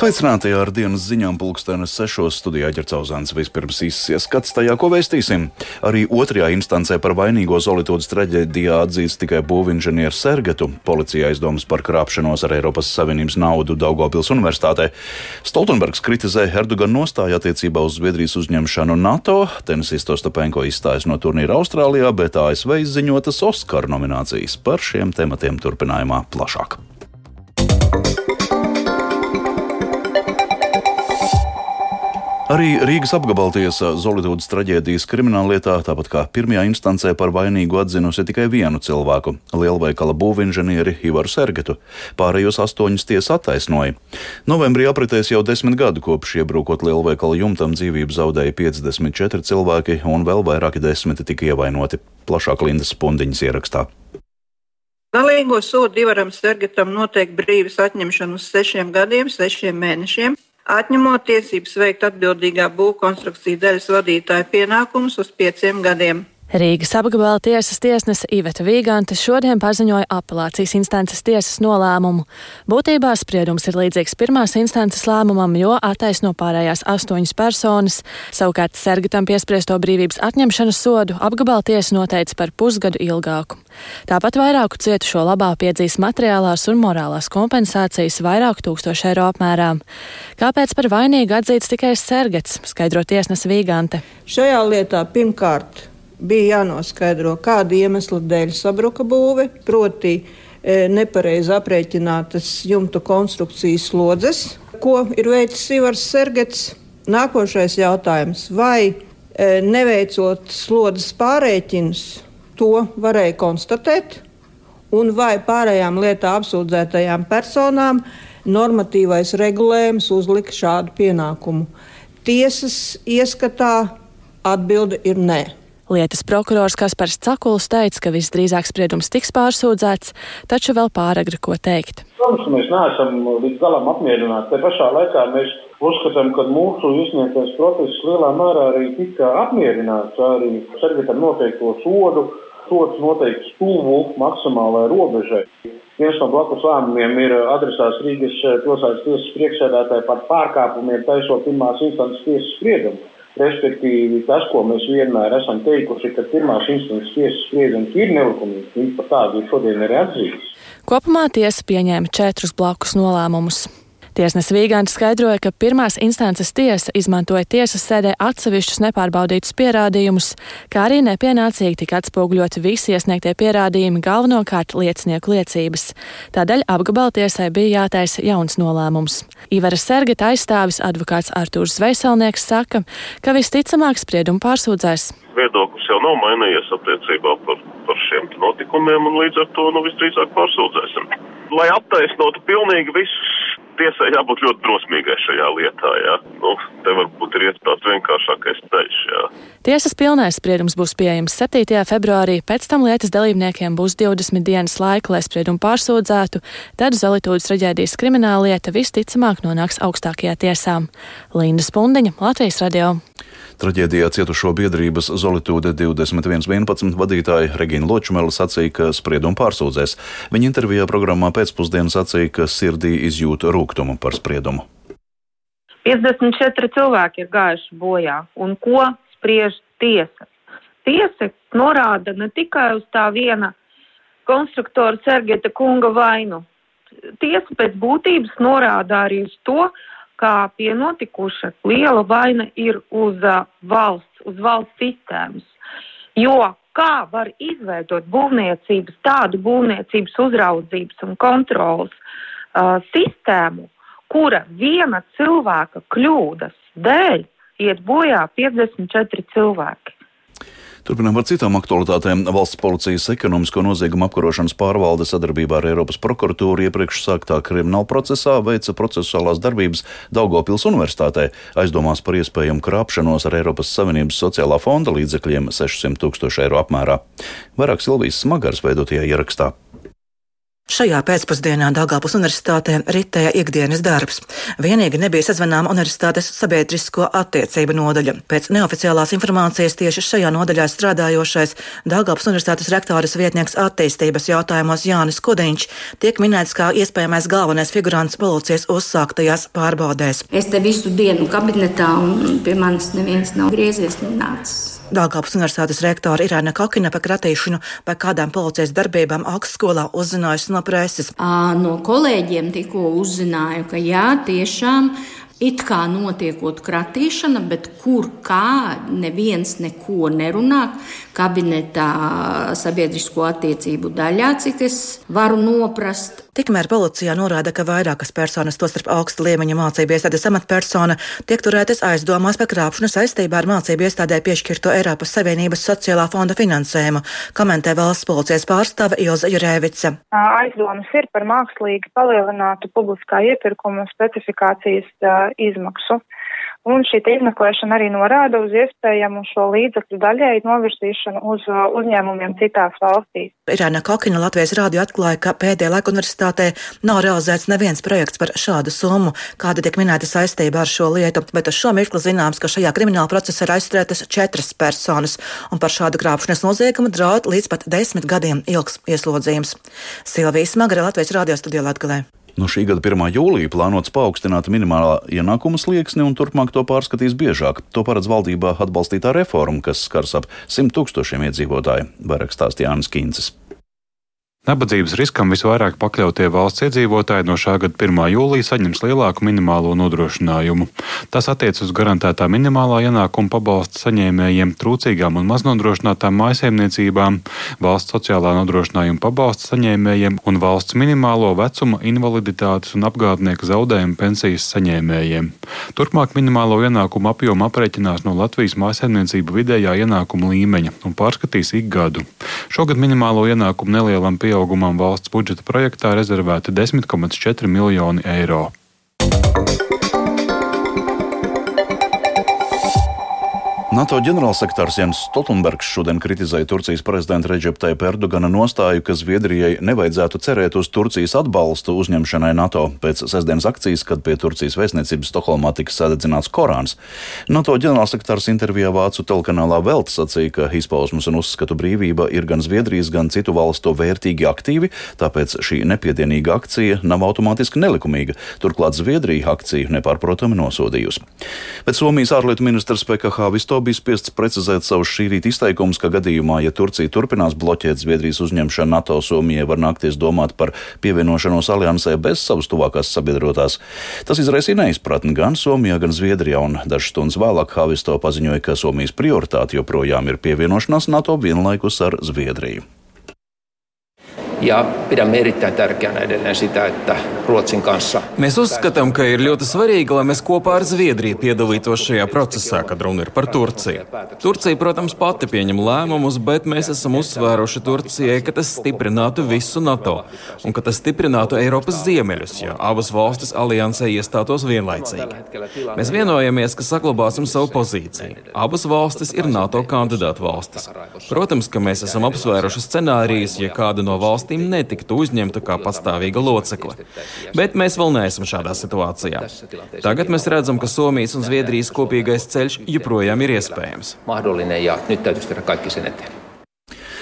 Sveicināti ar dienas ziņām pulkstenes sešos studijā ģercauzāns vispirms izskats tajā, ko vēstīsim. Arī otrajā instancē par vainīgo Zolitūdas traģēdijā atzīst tikai būvinženieru Sergetu. Policija aizdomas par krāpšanos ar Eiropas Savienības naudu Daugopils universitātē. Stoltenbergs kritizē Erdogan nostāju attiecībā uz Zviedrijas uzņemšanu NATO. Tenisists Ostapenko izstājas no turnīra Austrālijā, bet ASV izziņotas Oskara nominācijas. Par šiem tematiem turpinājumā plašāk. Arī Rīgas apgabaltiesa Zolītūdas traģēdijas krimināllietā, tāpat kā pirmajā instancē par vainīgu atzinusi tikai vienu cilvēku - lielveikala būvinženieri Ivaru Sergetu. Pārējos astoņus tiesa attaisnoja. Novembrī apritēs jau desmit gadu kopš iebrukot lielveikala jumtam dzīvību zaudēja 54 cilvēki un vēl vairāki desmiti tika ievainoti. Plašāk Lindas Pundiņas ierakstā. Galīgo sodu Ivaram Sergetam noteikti brīvas atņemšanu uz sešiem gadiem, sešiem mēnešiem atņemot tiesības veikt atbildīgā būvkonstrukcija daļas vadītāja pienākumus uz pieciem gadiem. Rīgas apgabala tiesas tiesnese Iveta Vīgante šodien paziņoja apelācijas instances tiesas nolēmumu. Būtībā spriedums ir līdzīgs pirmās instances lēmumam, jo attaisno pārējās astoņas personas. Savukārt Sergatam piespriesto brīvības atņemšanas sodu apgabala tiesa noteica par pusgadu ilgāku. Tāpat vairāku cietušo labā piedzīs materiālās un morālās kompensācijas vairāku tūkstošu eiro apmērā. Kāpēc par vainīgu atzīts tikai Sergats, skaidro tiesnese Vīgante? Šajā lietā pirmkārt bija jānoskaidro, kāda iemesla dēļ sabruka būve, proti e, nepareizi aprēķinātas jumtu konstrukcijas slodzes, ko ir veicis Ivars Sergets. Nākošais jautājums, vai e, neveicot slodzes pārēķinus, to varēja konstatēt, un vai pārējām lietā apsūdzētajām personām normatīvais regulējums uzlika šādu pienākumu. Tiesas ieskatā atbilde ir nē. Lietas prokurors Kaspars Cakuls teica, ka visdrīzāk spriedums tiks pārsūdzēts, taču vēl pāragri ko teikt. Protams, mēs neesam līdz galam apmierināti. Te pašā laikā mēs uzskatām, ka mūsu izsniegtais process lielā mērā arī tika apmierināts arī sergetam noteikto sodu. Sots noteikti tuvu maksimālajai robežai. Viens no blakus lēmumiem ir adresēts Rīgas pilsētas tiesas priekšsēdētāji par pārkāpumiem taisot pirmās instances tiesas spriedumu. Respektīvi, tas, ko mēs vienmēr esam teikuši, ka pirmās instances tiesas spriedums ir nelikumīgs, viņš par tādu šodien ir atzīts. Kopumā tiesa pieņēma četrus blakus nolēmumus. Tiesnesis Vīgants skaidroja, ka pirmās instances tiesa izmantoja tiesas sēdē atsevišķus nepārbaudītus pierādījumus, kā arī nepienācīgi tika atspoguļoti visi iesniegtie pierādījumi, galvenokārt liecinieku liecības. Tādēļ apgabaltiesai bija jātaisa jauns nolēmums. Ivara Sergeta aizstāvis advokāts Artūrs Veiselnieks saka, ka visticamāk spriedumu pārsūdzēs. Viedoklis jau nav mainījies attiecībā par, par šiem notikumiem, un līdz ar to nu, visdrīzāk pārsūdzēsim. Lai attaisnotu pilnīgi visus tiesai jābūt ļoti drosmīgai šajā lietā. Jā. Nu, te varbūt ir tāds vienkāršākais ceļš. Jā. Tiesas pilnais spriedums būs pieejams 7. februārī, pēc tam lietas dalībniekiem būs 20 dienas laika, lai spriedumu pārsūdzētu, tad Zolitūdas traģēdijas krimināla lieta visticamāk nonāks augstākajā tiesā. Linda Spundiņa, Latvijas radio. Traģēdijā cietušo biedrības Zolitūde 2111 vadītāja Regina Ločmela sacīja, ka spriedumu pārsūdzēs. Viņa intervijā programmā pēcpusdienas sacīja, ka sirdī izjūt rūgtumu par spriedumu. 54 cilvēki ir gājuši bojā, un ko spriež tiesa? Tiesa norāda ne tikai uz tā viena konstruktora Sergeta kunga vainu. Tiesa pēc būtības norāda arī uz to, kā pie notikuša liela vaina ir uz uh, valsts, uz valsts sistēmas. Jo kā var izveidot būvniecības, tādu būvniecības uzraudzības un kontrolas uh, sistēmu, kura viena cilvēka kļūdas dēļ iet bojā 54 cilvēki. Turpinām ar citām aktualitātēm. Valsts policijas ekonomisko noziegumu apkarošanas pārvalde sadarbībā ar Eiropas prokuratūru iepriekš sāktā krimināla procesā veica procesuālās darbības Daugopils universitātē, aizdomās par iespējamu krāpšanos ar Eiropas Savienības sociālā fonda līdzekļiem 600 tūkstošu eiro apmērā. Vairāk Silvijas smagars veidotajā ierakstā. Šajā pēcpusdienā Dāngāpus universitātē ritēja ikdienas darbs. Vienīgi nebija sazvanāma universitātes sabiedrisko attiecību nodaļa. Pēc neoficiālās informācijas tieši šajā nodaļā strādājošais Dāngāpus universitātes rektoras vietnieks attīstības jautājumos Jānis Kudiņš tiek minēts kā iespējamais galvenais figurants policijas uzsāktajās pārbaudēs. Es te visu dienu kabinetā un pie manis neviens nav griezies, nenācis. Dāngāpus universitātes rektore Irēna Kakina par kratīšanu vai kādām policijas darbībām augstskolā uzzinājusi no preses. No kolēģiem tikko uzzināju, ka jā, tiešām it kā notiekot kratīšana, bet kur kā neviens neko nerunā. Kabinetā sabiedrisko attiecību daļā, cik es varu noprast. Tikmēr policijā norāda, ka vairākas personas, tostarp augsta līmeņa mācību iestādes amatpersona, tiek turētas aizdomās par krāpšanu saistībā ar mācību iestādē piešķirto Eiropas Savienības sociālā fonda finansējumu, komentē valsts policijas pārstāve Ilza Jurēvica. Aizdomas ir par mākslīgi palielinātu publiskā iepirkuma specifikācijas izmaksu. Un šī izmeklēšana arī norāda uz iespējamu šo līdzekļu daļēju novirzīšanu uz uh, uzņēmumiem citās valstīs. Irēna Kokina Latvijas rādio atklāja, ka pēdējā laika universitātē nav realizēts neviens projekts par šādu summu, kāda tiek minēta saistībā ar šo lietu, bet uz šo mirkli zināms, ka šajā krimināla procesā ir aizturētas četras personas, un par šādu krāpšanas noziegumu draud līdz pat desmit gadiem ilgs ieslodzījums. Silvijas Smagara Latvijas rādio studijā Latgalē. No šī gada 1. jūlija plānots paaugstināt minimālā ienākuma slieksni un turpmāk to pārskatīs biežāk. To paredz valdībā atbalstītā reforma, kas skars ap 100 tūkstošiem iedzīvotāju, vairāk stāstīja Jānis Kīncis. Nabadzības riskam visvairāk pakļautie valsts iedzīvotāji no šā gada 1. jūlija saņems lielāku minimālo nodrošinājumu. Tas attiec uz garantētā minimālā ienākuma pabalsta saņēmējiem, trūcīgām un maznodrošinātām mājsaimniecībām, valsts sociālā nodrošinājuma pabalsta saņēmējiem un valsts minimālo vecuma, invaliditātes un apgādnieku zaudējumu pensijas saņēmējiem. Turpmāk minimālo ienākumu apjomu aprēķinās no Latvijas mājsaimniecību vidējā ienākuma līmeņa un pārskatīs ik gadu. Šogad minimālo ienākumu nelielam pieaugumam pieaugumam valsts budžeta projektā rezervēti 10,4 miljoni eiro. NATO ģenerālsekretārs Jens Stoltenbergs šodien kritizēja Turcijas prezidenta Reģepa Taipa Erdogana nostāju, ka Zviedrijai nevajadzētu cerēt uz Turcijas atbalstu uzņemšanai NATO pēc sestdienas akcijas, kad pie Turcijas vēstniecības Stokholmā tika sadedzināts Korāns. NATO ģenerālsekretārs intervijā Vācu telekanālā Velta sacīja, ka izpausmas un uzskatu brīvība ir gan Zviedrijas, gan citu valstu vērtīgi aktīvi, tāpēc šī nepiedienīga akcija nav automātiski nelikumīga. Turklāt Zviedrija akciju nepārprotami nosodījusi. Bet Somijas ārlietu ministrs PKH Visto bija spiests precizēt savus šī rīta izteikumus, ka gadījumā, ja Turcija turpinās bloķēt Zviedrijas uzņemšanu NATO, Somijai var nākties domāt par pievienošanos aliansē bez savas tuvākās sabiedrotās. Tas izraisīja neizpratni gan Somijā, gan Zviedrijā, un dažas stundas vēlāk Havisto paziņoja, ka Somijas prioritāte joprojām ir pievienošanās NATO vienlaikus ar Zviedriju. Ja pidämme erittäin tärkeänä edelleen sitä, että Ruotsin kanssa. Mēs uzskatām, ka ir ļoti svarīgi, lai mēs kopā ar Zviedriju piedalītos šajā procesā, kad runa ir par Turciju. Turcija, protams, pati pieņem lēmumus, bet mēs esam uzsvēruši Turcijai, ka tas stiprinātu visu NATO un ka tas stiprinātu Eiropas ziemeļus, ja abas valstis aliansē iestātos vienlaicīgi. Mēs vienojamies, ka saglabāsim savu pozīciju. Abas valstis ir NATO kandidātu valstis. Protams, ka mēs esam apsvēruši scenārijus, ja kāda no valstīm valstīm netiktu uzņemta kā pastāvīga locekle. Bet mēs vēl neesam šādā situācijā. Tagad mēs redzam, ka Somijas un Zviedrijas kopīgais ceļš joprojām ir iespējams.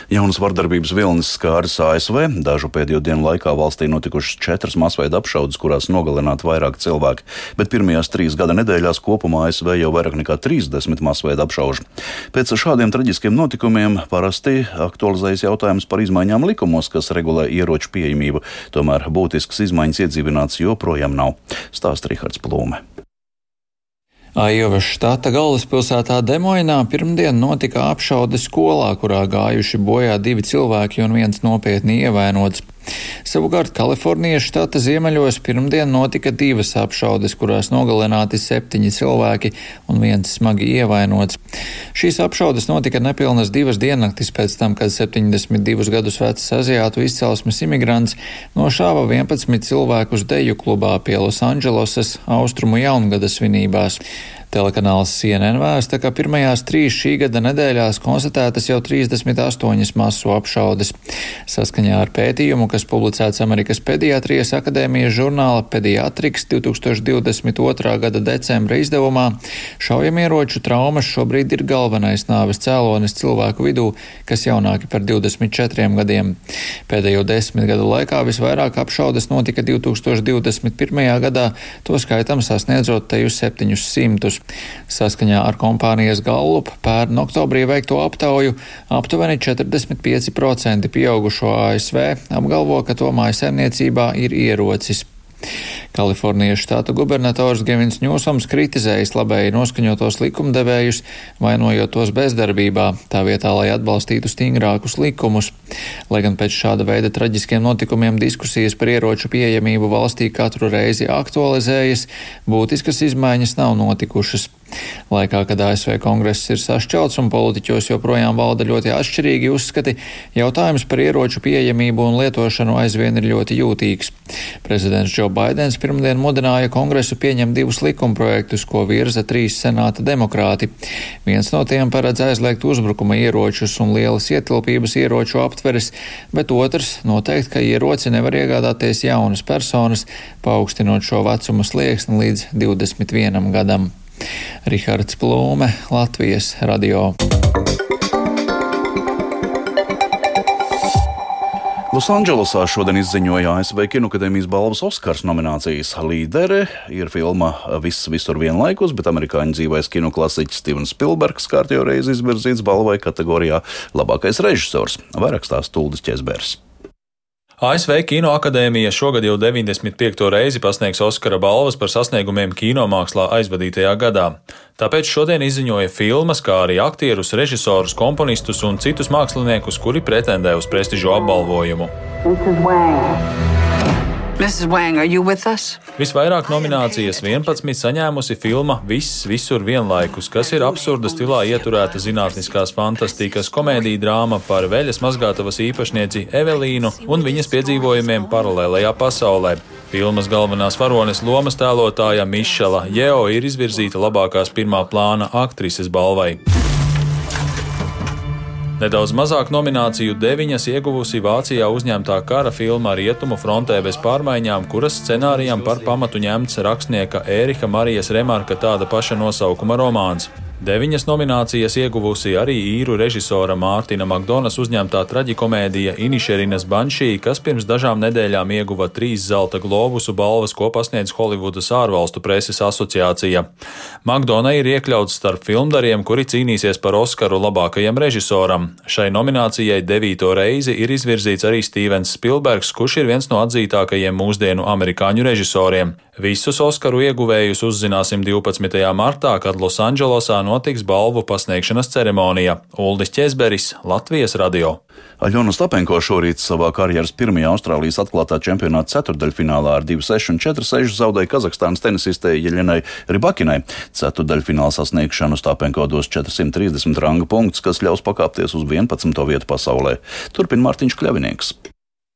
Jaunas vardarbības vilnis skāris ASV. Dažu pēdējo dienu laikā valstī notikušas četras masveida apšaudes, kurās nogalināti vairāk cilvēki, bet pirmajās trīs gada nedēļās kopumā ASV jau vairāk nekā 30 masveida apšaužu. Pēc šādiem traģiskiem notikumiem parasti aktualizējas jautājums par izmaiņām likumos, kas regulē ieroču pieejamību. Tomēr būtisks izmaiņas iedzīvināts joprojām nav. Stāsta Rihards Plūme. Aijovas štata galvaspilsētā Demoinā pirmdien notika apšaude skolā, kurā gājuši bojā divi cilvēki un viens nopietni ievainots. Savukārt Kalifornijas štata ziemeļos pirmdien notika divas apšaudes, kurās nogalināti septiņi cilvēki un viens smagi ievainots. Šīs apšaudes notika nepilnas divas diennaktis pēc tam, kad 72 gadus vecs aziātu izcelsmes imigrants nošāva 11 cilvēkus deju klubā pie Losandželosas austrumu jaungada svinībās. Telekanāls CNN vēsta, ka pirmajās trīs šī gada nedēļās konstatētas jau 38 masu apšaudes. Saskaņā ar pētījumu, kas publicēts Amerikas Pediatrijas akadēmijas žurnāla Pediatriks 2022. gada decembra izdevumā, šaujamieroču traumas šobrīd ir galvenais nāves cēlonis cilvēku vidū, kas jaunāki par 24 gadiem. Pēdējo desmit gadu laikā visvairāk apšaudes notika 2021. gadā, to skaitam sasniedzot teju 700. Saskaņā ar kompānijas Gallup pērn oktobrī veikto aptauju aptuveni 45% pieaugušo ASV apgalvo, ka to mājasēmniecībā ir ierocis. Kalifornijas štata gubernators Gevins Ņūsams kritizējis labēji noskaņotos likumdevējus, vainojot tos bezdarbībā, tā vietā, lai atbalstītu stingrākus likumus. Lai gan pēc šāda veida traģiskiem notikumiem diskusijas par ieroču pieejamību valstī katru reizi aktualizējas, būtiskas izmaiņas nav notikušas. Laikā, kad ASV kongress ir sašķelts un politiķos joprojām valda ļoti atšķirīgi uzskati, jautājums par ieroču pieejamību un lietošanu aizvien ir ļoti jūtīgs. Prezidents Džo Baidens pirmdien mudināja kongresu pieņemt divus likumprojektus, ko virza trīs senāta demokrāti. Viens no tiem paredz aizliegt uzbrukuma ieročus un lielas ietilpības ieroču aptveres, bet otrs noteikt, ka ieroci nevar iegādāties jaunas personas, paaugstinot šo vecuma slieksni līdz 21 gadam. Rihards Plūme, Latvijas radio. Losandželosā šodien izziņoja ASV Kinokadēmijas balvas Oskars nominācijas. Līdere ir filma Viss visur vienlaikus, bet amerikāņu dzīvais kinoklasiķis Stevens Spilbergs kārtībā reizi izvirzīts balvai kategorijā Labākais režisors. Vairāk stāsta Tuldis Česbērs. ASV Kino akadēmija šogad jau 95. reizi pasniegs Oskara balvas par sasniegumiem kinomākslā aizvadītajā gadā. Tāpēc šodien izziņoja filmas, kā arī aktierus, režisorus, komponistus un citus māksliniekus, kuri pretendē uz prestižu apbalvojumu. Wang? Visvairāk nominācijas 11 saņēmusi filma Viss visur vienlaikus, kas ir absurda stilā ieturēta zinātniskās fantastikas komēdija drāma par veļas mazgātavas īpašnieci Evelīnu un viņas piedzīvojumiem paralēlajā pasaulē. Filmas galvenās varones lomas tēlotāja Mišela Jeo ir izvirzīta labākās pirmā plāna aktrises balvai. Nedaudz mazāk nomināciju deviņas ieguvusi Vācijā uzņemtā kara filma Rietumu frontē bez pārmaiņām, kuras scenārijam par pamatu ņemts rakstnieka Ērika Marijas Remarka tāda paša nosaukuma romāns. Deviņas nominācijas ieguvusi arī īru režisora Mārtiņa Makdonas uzņemtā traģikomēdija Inišerinas Banšī, kas pirms dažām nedēļām ieguva trīs zelta globusu balvas, ko pasniedz Holivudas ārvalstu preses asociācija. Makdona ir iekļauts starp filmdariem, kuri cīnīsies par Oskaru labākajam režisoram. Šai nominācijai devīto reizi ir izvirzīts arī Stevens Spilbergs, kurš ir viens no atzītākajiem mūsdienu amerikāņu režisoriem. Visus Oskaru ieguvējus uzzināsim 12. martā, kad Losandželosā notiks balvu pasniegšanas ceremonija. Uldis Česberis, Latvijas radio. Aļona Stapenko šorīt savā karjeras pirmajā Austrālijas atklātā čempionāta ceturdaļfinālā ar 2-6 un 4-6 zaudēja Kazahstānas tenisistei Jeļenai Ribakinai. Ceturdaļfināla sasniegšanu Stapenko dos 430 ranga punktus, kas ļaus pakāpties uz 11. vietu pasaulē. Turpin Mārtiņš Kļavinieks.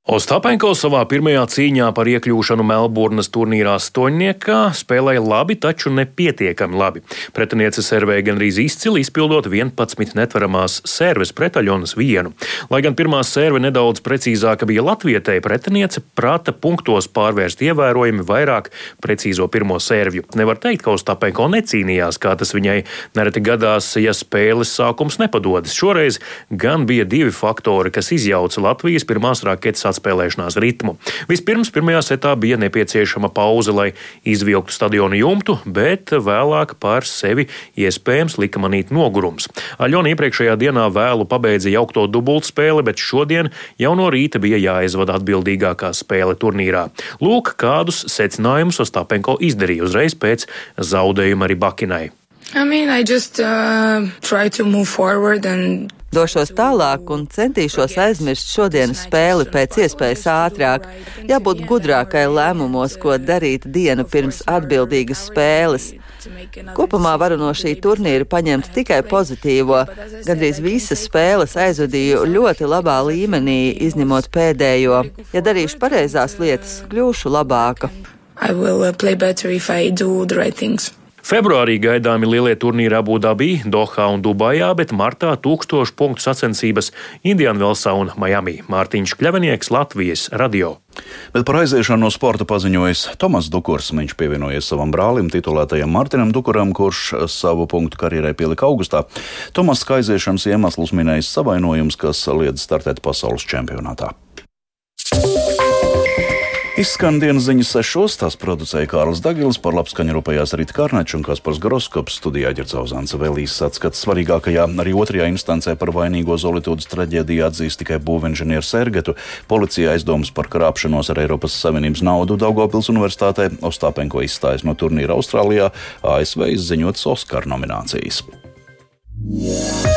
Ostapenko savā pirmajā cīņā par iekļūšanu Melburnas turnīrā stoņniekā spēlēja labi, taču nepietiekami labi. Pretiniece servēja gandrīz izcili, izpildot 11 netveramās serves pret Aļonas vienu. Lai gan pirmā serve nedaudz precīzāka bija latvietei, pretiniece prāta punktos pārvērst ievērojami vairāk precīzo pirmo serviju. Nevar teikt, ka Ostapenko necīnījās, kā tas viņai nereti gadās, ja spēles sākums nepadodas. Šoreiz gan bija divi faktori, kas izjauca Latvijas pirmās raketas atspēlēšanās ritmu. Vispirms pirmajā setā bija nepieciešama pauze, lai izvilktu stadionu jumtu, bet vēlāk par sevi iespējams lika manīt nogurums. Aļona iepriekšējā dienā vēlu pabeidza jaukto dubultspēli, bet šodien jau no rīta bija jāizvada atbildīgākā spēle turnīrā. Lūk, kādus secinājumus Ostapenko izdarīja uzreiz pēc zaudējuma arī Bakinai. I mean, I just uh, try to move forward and Došos tālāk un centīšos aizmirst šodienas spēli pēc iespējas ātrāk. Jābūt gudrākai lēmumos, ko darīt dienu pirms atbildīgas spēles. Kopumā varu no šī turnīra paņemt tikai pozitīvo. Gandrīz visas spēles aizvadīju ļoti labā līmenī, izņemot pēdējo. Ja darīšu pareizās lietas, kļūšu labāka. I will uh, play better if I do the right things. Februārī gaidāmi lielie turnīri Abudabī, Dohā un Dubajā, bet martā tūkstošu punktu sacensības Indianvelsā un Miami. Mārtiņš Kļavinieks, Latvijas radio. Bet par aiziešanu no sporta paziņojis Tomas Dukurs. Viņš pievienojies savam brālim, titulētajam Martinam Dukuram, kurš savu punktu karjerai pielika augustā. Tomas aiziešanas iemeslus minējis savainojums, kas liedz startēt pasaules čempionātā. Izskan dienas ziņas sešos, tās producēja Kārlis Dagils, par labskaņu rūpējās Rīta Kārneča un Kaspars Groskops, studijā Ģercauzāns vēl īsts skats svarīgākajā, arī otrajā instancē par vainīgo Zolitūdas traģēdiju atzīst tikai būvinženieru Sergetu. Policija aizdomas par krāpšanos ar Eiropas Savienības naudu Daugopils universitātē, Ostāpenko izstājas no turnīra Austrālijā, ASV izziņotas Oskar nominācijas. Yeah.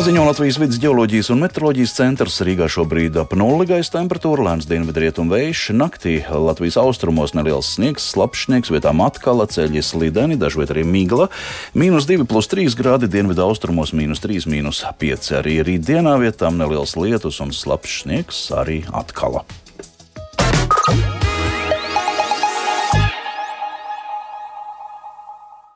Kā ziņo Latvijas vidus geoloģijas un meteoroloģijas centrs, Rīgā šobrīd ap nulli gaisa temperatūra, lēns dienvidrietumu vējš. Naktī Latvijas austrumos neliels sniegs, slapjš sniegs, vietām atkal ceļi slideni, dažviet arī migla. Mīnus 2,3 grādi dienvidu austrumos, mīnus 3, mīnus 5. Arī rītdienā vietām neliels lietus un slapjš sniegs arī atkal.